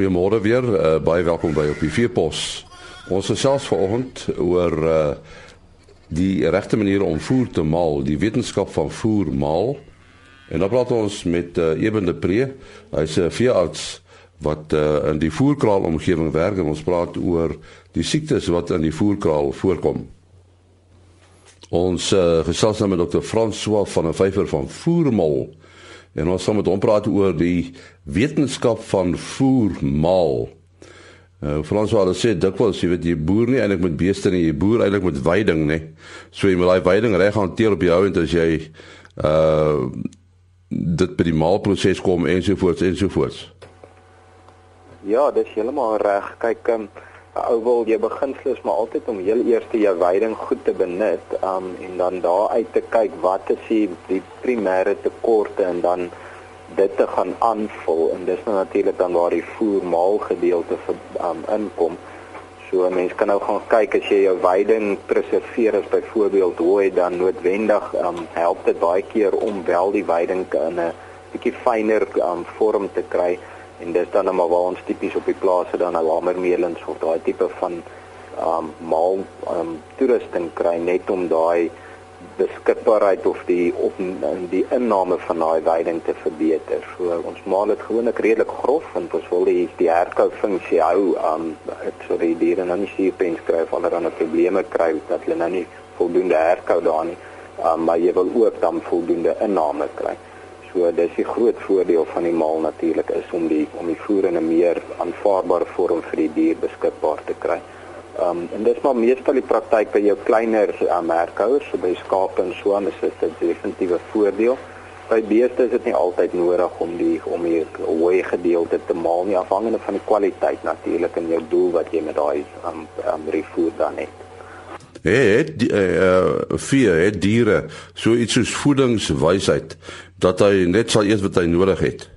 Goeiemôre weer. Uh, baie welkom by op die Veepos. Ons gesels vanoggend oor uh die regte manier om voer te maal, die wetenskap van voer maal. En dan praat ons met uh, Eben de Pre. Hy's 'n veearts wat uh, in die voerkraal omgewing werk en ons praat oor die siektes wat in die voerkraal voorkom. Ons uh, gesels nou met dokter François van 'n vyfer van Voermal. En ons gaan met hom praat oor die wetenskap van voermaal. Uh, Frans wou sê dikwels jy weet jy boer nie eintlik met beeste nie, jy boer eintlik met veiding, nê. So jy moet daai veiding reg hanteer op jou en as jy uh dit by die maalproses kom ensovoorts ensovoorts. Ja, dis heeltemal reg. Kyk, um, ou wil jy beginsel is maar altyd om heel eers jou veiding goed te benut, um en dan daar uit te kyk wat is die, die primêre tekorte en dan dit te gaan aanvul en dis nou natuurlik dan waar die voermaal gedeelte um, inkom. So mense kan nou gaan kyk as jy jou veiding preserveer as byvoorbeeld hooi dan noodwendig um, help dit baie keer om wel die veiding in 'n bietjie fynere um, vorm te kry en dis dan nou maar waar ons tipies op die plase dan nou hamermeelens of daai tipe van um maal um toerusting kry net om daai beskikbaarheid of die op die inname van daai veiding te verbeter. So ons maal dit gewoonlik redelik grof want ons wil die die herkou funksie hou um, so die diere nou nie suurpens kry of allerlei probleme kry dat hulle nou nie voldoende herkou daar nie. Um, maar jy wil ook dan voldoende inname kry. So dis die groot voordeel van die maal natuurlik is om die om die voer in 'n meer aanvaarbare vorm vir die dier beskikbaar te kry. Ehm um, en dis maar meestal die praktyk by jou kleiner merkhouers, so by skape en so aan, is dit 'n definitiewe voordeel. By beeste is dit nie altyd nodig om die om die hoë gedeelte te maal nie, afhangende van die kwaliteit natuurlik en jou doel wat jy met daai um, um, refood dan het. Het die eh uh, vier het diere so iets soos voedingswysheid dat hy net sal eet wat hy nodig het.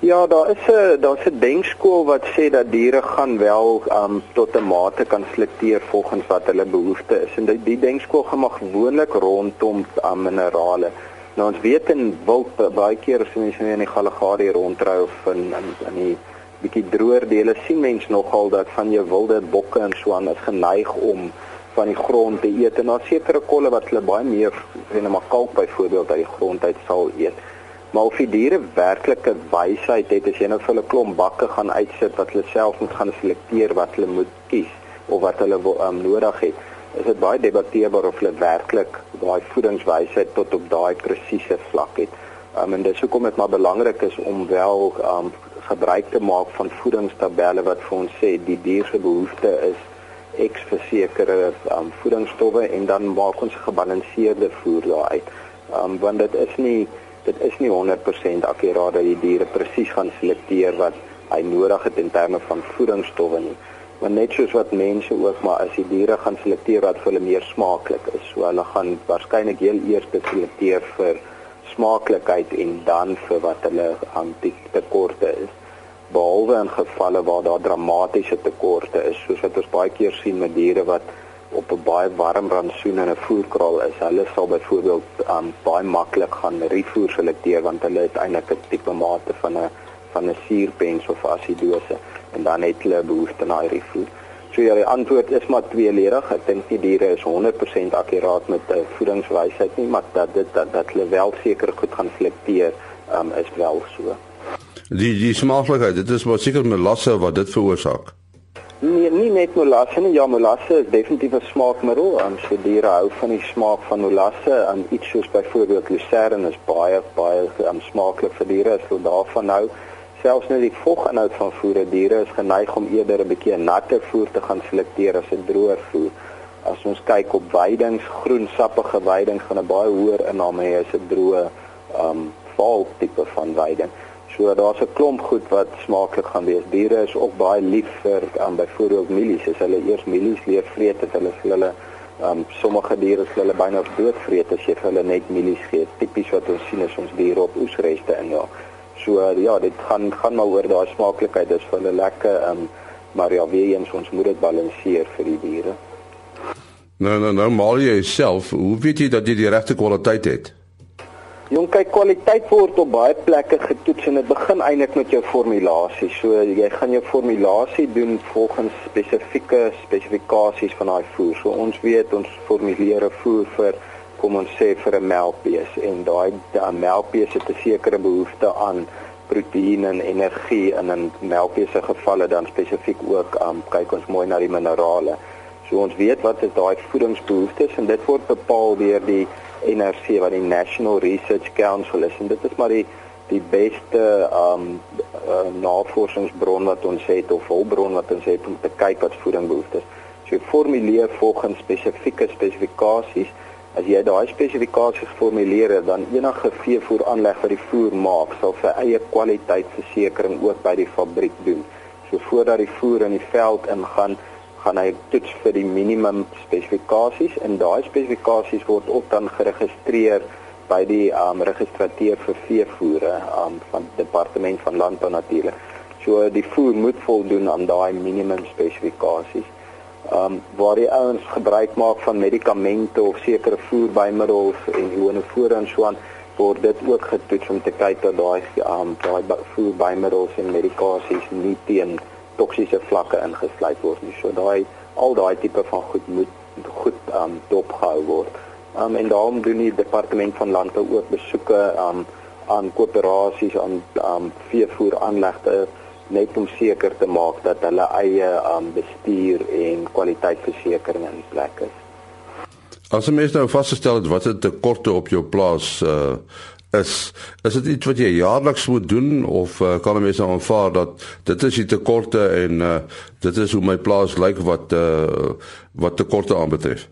Ja, daar is 'n daar's 'n denkskool wat sê dat diere gaan wel um tot 'n mate kan selekteer volgens wat hulle behoeftes is. En die, die denkskool maar gewoonlik rondom um, minerale. Nou ons weet in wild baie keer as mense in die Galagadi rondry of in in, in die bietjie droër dele sien mens nogal dat van jou wilde bokke en so aan is geneig om van die grond te eet en daar sekere kolle wat hulle baie meer, sien maar kalk byvoorbeeld uit die grond uit sal eet. Maar of die diere werklike wysheid het as jy nou vir hulle klomp bakke gaan uitsit wat hulle self moet gaan selekteer wat hulle moet kies of wat hulle um, nodig het, is dit baie debatteerbaar of hulle werklik daai voedingswysheid tot op daai presiese vlak het. Um, en dis hoekom dit maar belangrik is om wel um, gebruik te maak van voedingstabelle wat vir ons sê die dier se behoefte is X versekerde um, voedingsstowwe en dan maak ons gebalanseerde voer daaruit. Um, want dit is nie dit is nie 100% akkuraat dat die diere presies gaan selekteer wat hy nodig het in terme van voedingsstowwe nie. Maar net soos wat mense ook maar as die diere gaan selekteer wat vir hulle meer smaaklik is, so hulle gaan waarskynlik heel eers selekteer vir smaaklikheid en dan vir wat hulle aan die tekorte is. Behalwe in gevalle waar daar dramatiese tekorte is, soos wat ons baie keer sien met diere wat op 'n baie warm rantsoen in 'n voerkraal is. Hulle sal byvoorbeeld um, baie maklik gaan rietvoer selekteer want hulle het eintlik 'n tipe mate van 'n van 'n suurpens of asidose en dan het hulle behoefte aan rietvoer. So ja, die antwoord is maar tweeledig. Ek dink nie diere is 100% akkuraat met 'n voedingswysheid nie, maar dat dit dat, dat hulle wel seker goed gaan selekteer, um, is wel so. Die die smaaklikheid, dit is maar seker melasse wat dit veroorsaak. Nee, nie net molasse nie. Ja, molasse is definitief 'n smaakmiddel. Aan so diere hou van die smaak van molasse. En iets soos byvoorbeeld lucerne is baie baie um, smaaklik vir diere. So daarvan nou selfs net die voginhoud van voere diere is geneig om eerder 'n bietjie 'n natte voer te gaan selekteer as 'n droë voer. As ons kyk op weidings, groen sappige weidings gaan 'n baie hoër inname hê as 'n droë um val tipe van weiding. So daar's 'n klomp goed wat smaaklik gaan wees. Diere is ook baie lief vir um, byvoorbeeld mielies. As hulle eers mielies leer vreet, het hulle hulle um, sommige diere sal hulle byna dood vreet as jy vir hulle net mielies gee. Tipies wat ons sien is ons diere op oesreste in ja. So uh, ja, dit gaan gaan maar oor daai smaaklikheid. Dis vir hulle lekker um, maar ja, weer eens ons moet dit balanseer vir die diere. Nou nou nou, maar jy self, hoe weet jy dat jy die regte kwaliteit het? Jong kyk kwaliteit word op baie plekke getoets en dit begin eintlik met jou formulasie. So jy gaan jou formulasie doen volgens spesifieke spesifikasies van daai voer. So ons weet ons formuleer 'n voer vir kom ons sê vir 'n melkbees en daai melkbees het 'n sekere behoefte aan proteïen en energie en in melkbees se gevalle dan spesifiek ook um, kyk ons mooi na die minerale. So ons weet wat is daai voedingsbehoeftes en dit word bepaal deur die NRC wat die National Research Council is en dit is maar die die beste um uh, navorsingsbron wat ons het of hulpbron wat ons het om te kyk wat voedingbehoeftes. So jy formuleer volgens spesifieke spesifikasies. As jy daai spesifikasies formuleer, dan enige veevoer aanleg wat die voer maak, sal sy eie kwaliteitsversekering ook by die fabriek doen. So voordat die voer in die veld ingaan, gaan hy toets vir die minimum spesifikasies en daai spesifikasies word ook dan geregistreer by die um, registrateur vir veevoere um, van departement van landbou natuurlik. So die voer moet voldoen aan daai minimum spesifikasies. Ehm um, waar die ouens gebruik maak van medikamente of sekere voerbymiddels en gewone voer en so aan word dit ook getoets om te kyk dat daai um, daai voerbymiddels en medikasies nie teen toksiese vlakke ingesluit word nie. So daai al daai tipe van goed moet goed um dopgehou word. Um en daarom doen die departement van landbou ook besoeke um aan koöperasies aan um veevoeraanlegte net om seker te maak dat hulle eie um bestuur en kwaliteitsversekering in plek is. As 'n mens nou vasstel het wat 'n tekorte op jou plaas uh is is dit iets wat jy jaarliks moet doen of uh, kan mens nou aanvaar dat dit is die tekorte en uh, dit is hoe my plaas lyk wat uh, wat tekorte aanbetref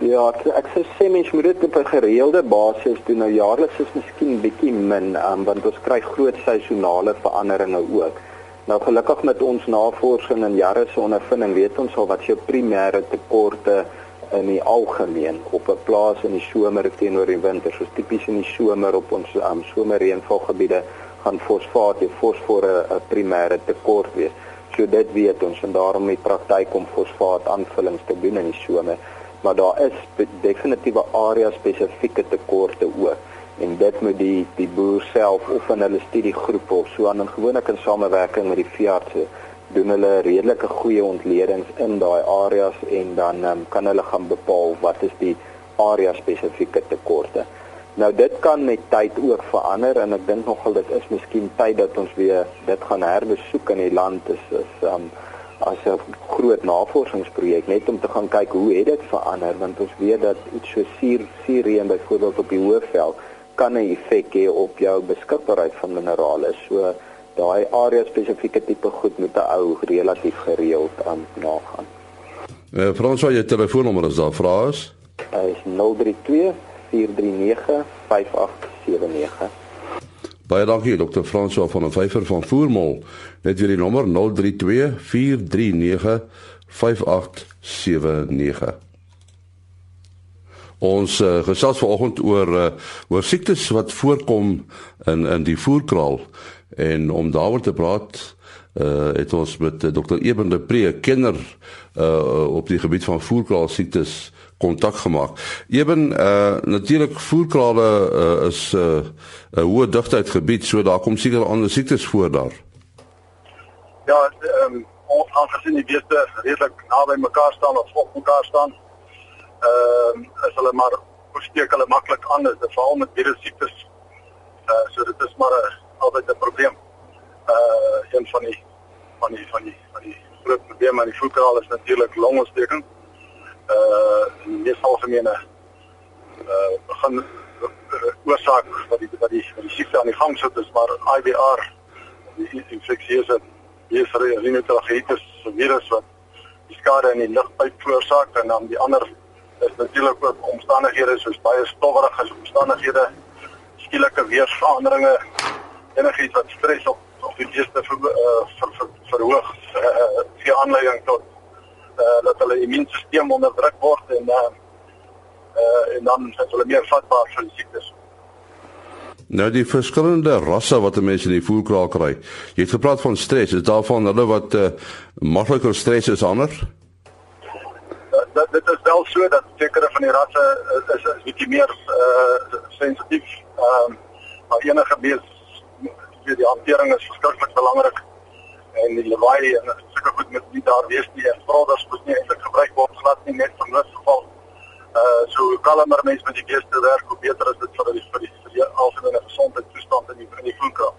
Ja, ek sê sê mens moet dit op 'n gereelde basis doen. Nou jaarliks is miskien bietjie min, um, want ons kry groot seisonale veranderinge ook. Nou gelukkig met ons navorsing en jare se ondervinding weet ons al wat jou primêre tekorte is in die algemeen op 'n plaas in die somer teenoor die winter. So tipies in die somer op ons um, somerreënvalgebiede gaan fosfaat en fosfor 'n primêre tekort wees. So dit weet ons en daarom die praktyk om fosfaat aanvullings te doen in die somer. Maar daar is definitiewe area spesifieke tekorte ook en dit moet die die boer self of in hulle studiegroepe of so aan en gewoonlik in samewerking met die veeartse doen hulle redelike goeie ontledings in daai areas en dan um, kan hulle gaan bepaal wat is die area spesifieke tekorte. Nou dit kan met tyd ook verander en ek dink nogal dit is miskien tyd dat ons weer dit gaan herbesoek in die land is is um, as 'n groot navorsingsprojek net om te gaan kyk hoe het dit verander want ons weet dat iets so suur suurreën byvoorbeeld op die hoofveld kan 'n effek hê op jou beskikbaarheid van minerale. So daai area spesifieke tipe goed moet 'n ou relatief gereeld aan nagaan. Eh uh, Frans, jou telefoonnommer is daar vra is? Hy is 032 439 5879. Baie dankie Dr. François van der Vyver van Voormol. Net weer die nommer 032 439 5879. Ons uh, gesels vanoggend oor uh, oor siektes wat voorkom in in die voerkraal. En om daaroor te praat, uh het ons met uh, Dr. Eben de Pre, kenner uh op die gebied van voerkraal siektes kontak gemaak. Eben uh natuurlik voerkrale uh, is 'n uh, hoë digtheid gebied, so daar kom seker ander siektes voor daar. Ja, ehm um, aangesien die beeste redelik naby mekaar staan of op mekaar staan, ehm um, is hulle maar steek hulle maklik aan, dis veral met virus siektes. Uh so dit is maar 'n altyd 'n probleem. Uh een van die van die van die van die groot probleme aan die voedkraal is natuurlik longontsteking. Uh die mees algemene uh begin uh, oorsaak wat die wat die wat die siekte aan die gang sit is maar IBR die infeksieuse rhinotracheatis virus wat die skade in die lugpyp veroorsaak en dan die ander is natuurlik ook omstandighede soos baie stowwerige omstandighede skielike weerveranderinge enigiets wat stres op op die beeste ver, uh, ver, ver, verhoog uh, gee aanleiding tot uh, dat hulle immuunstelsel onder druk word en uh, uh, en dan is hulle meer vatbaar vir siektes. Nou die verskillende rasse wat mense in die voerkraal kry. Jy het gepraat van stres, is daarvan hulle wat uh, makliker stres is ander? Dat, dat dit is wel so dat sekere van die rasse is is, is bietjie meer uh sensitief. Ehm uh, maar enige bees vir die hantering is verskriklik belangrik en die lawaai en seker goed met nie daar wees nie. Broders moet nie eintlik gebruik word glad nie net vir noodgeval. Uh so kalmer mense met die beeste werk, hoe beter is dit vir die vir die, vir die algemene gesondheidstoestand in die in die voerkraal.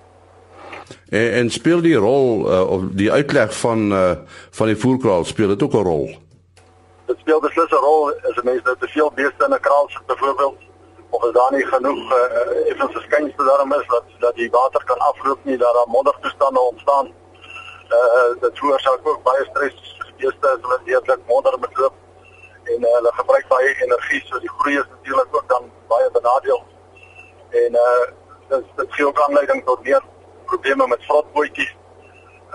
En, en speel die rol uh, of die uitleg van uh van die voerkraal speel dit ook 'n rol? Dit speel beslis 'n rol as 'n mens nou te veel beeste in 'n kraal sit byvoorbeeld of is daar nie genoeg uh, effens verskynsel daarom is dat die water kan afloop nie dat daar moddertoestande ontstaan. Uh dit veroorsaak ook baie stres vir die beeste as hulle deurlik modder moet loop en uh, hulle gebruik baie energie so die groei is natuurlik ook dan baie benadeel. En uh dit dit gee ook aanleiding tot meer probleme met vrotbootjies.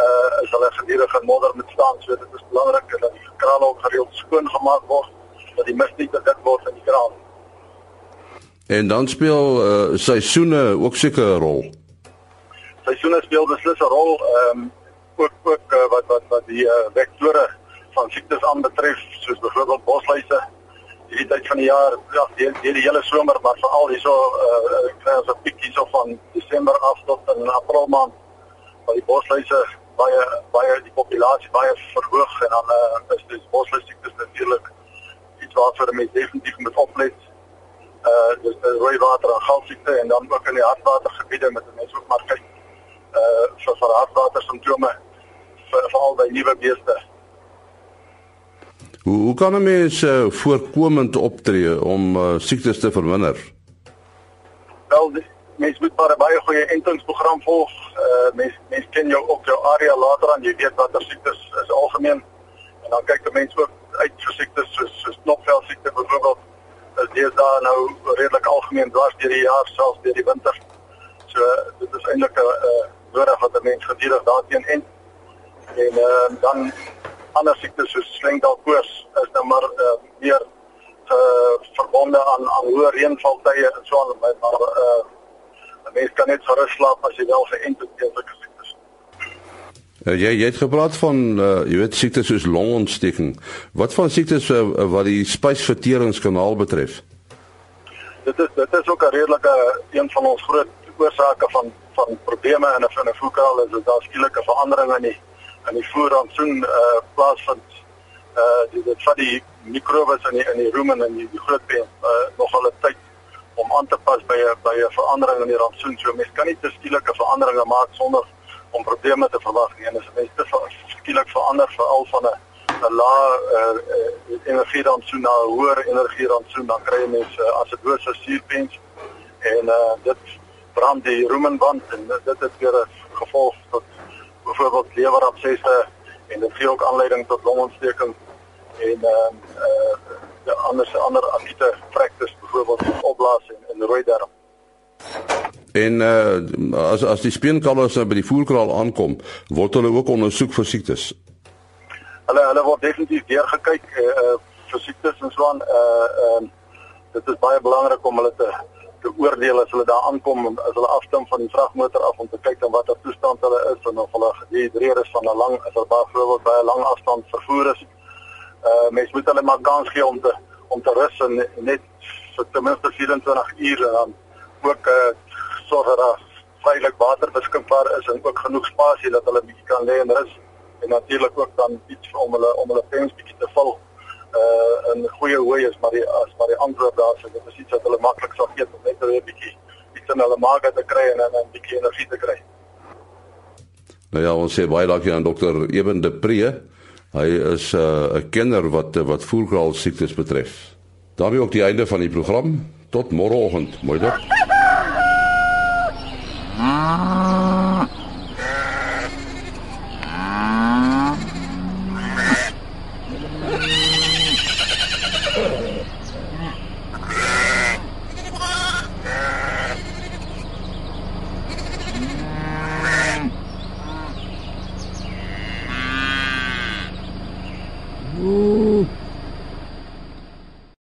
Uh as hulle gedurig in modder moet staan, so dit is belangrik dat die kraan ook gereeld skoon gemaak word dat die mis nie te dik word in die kraan. En dan speel uh, seisoene ook seker 'n rol. Seisoene speel beslis 'n rol, ehm um, ook ook uh, wat wat wat die uh, vektore van siektes aanbetref, soos byvoorbeeld bosluise. Hierdie tyd van die jaar, ja, die, die, die hele somer, maar veral hierso uh kry ons 'n piek hierso van Desember af tot in April maand. Waar die bosluise baie baie die populasie baie verhoog en dan uh, is die bosluise siektes natuurlik iets waarvoor mense definitief moet oplet uh dis die rooi water en galsiekte en dan ook in die hartwatergebiede met mense ook maar kyk uh vir vir hartwater simptome veral by nuwe beeste. Hoe hoe kan 'n mens uh, voorkomend optree om uh, siektes te verminder? Wel mens moet maar 'n baie goeie entingsprogram volg. Uh mens mens ken jou ook jou area later aan, jy weet watter siektes is algemeen en dan kyk 'n mens ook uit vir siektes soos soos knopvel siekte byvoorbeeld is deesdae nou redelik algemeen dwars deur die jaar selfs deur die winter. So dit is eintlik 'n uh, nodig wat 'n mens gedurig daarteen en en uh, dan ander siektes soos slengdalkoors is nou maar uh, meer uh, verbonde aan aan hoë reënvaltye en so aan maar uh, 'n mens kan net gerus slaap as jy wel geënt is teen sulke Uh, jy jy het gepraat van uh, jy weet siektes soos longontsteking. Wat van siektes uh, wat die spysverteringskanaal betref? Dit is dit is ook 'n redelike een van ons groot oorsake van van probleme in 'n in 'n voerkraal is dat daar skielike veranderinge in die in die voerrantsoen uh plaasvind. Uh die dit van die mikrobes in die in die rumen en die, die groot pen uh nog al 'n tyd om aan te pas by 'n by 'n verandering in die rantsoen. So mens kan nie te skielike veranderinge maak sonder om probleme te verwag nie. En as mens te skielik verander veral van 'n 'n lae uh, uh, energierantsoen na 'n hoër energierantsoen, dan kry jy mense uh, as dit dose suurpens en uh dit brand die rumenband en dit het weer 'n gevolg tot byvoorbeeld lewerabsesse en dit gee ook aanleiding tot longontsteking en uh, uh, ja ander ander akute fraktus byvoorbeeld opblaas en, en rooi darm. En uh, as as die speenkalvers nou by die voerkraal aankom, word hulle ook ondersoek vir siektes. Hulle hulle word definitief deurgekyk uh, vir siektes en so aan. Uh uh, dit is baie belangrik om hulle te te oordeel as hulle daar aankom as hulle afstem van die vragmotor af om te kyk dan watter toestand hulle is en of hulle gedehidreer is van 'n lang as hulle byvoorbeeld by 'n lang afstand vervoer is. Uh mens moet hulle maar kans gee om te om te rus en net vir ten minste 24 ure dan ook uh sorg dat daar veilig water beskikbaar is en ook genoeg spasie dat hulle bietjie kan lê en rus en natuurlik ook dan iets om hulle om hulle pens bietjie te vul uh in goeie hoe is maar die as maar die antwoord daar sê dit is iets wat hulle maklik sal eet om net 'n bietjie iets in hulle maag te kry en dan 'n bietjie energie te kry. Nou ja, ons sê baie dankie aan dokter Eben de Pre. Hy is 'n uh, kenner wat wat voerkraal siektes betref. daarmee ook die einde van die program. Tot môreoggend. Mooi dag. Ah.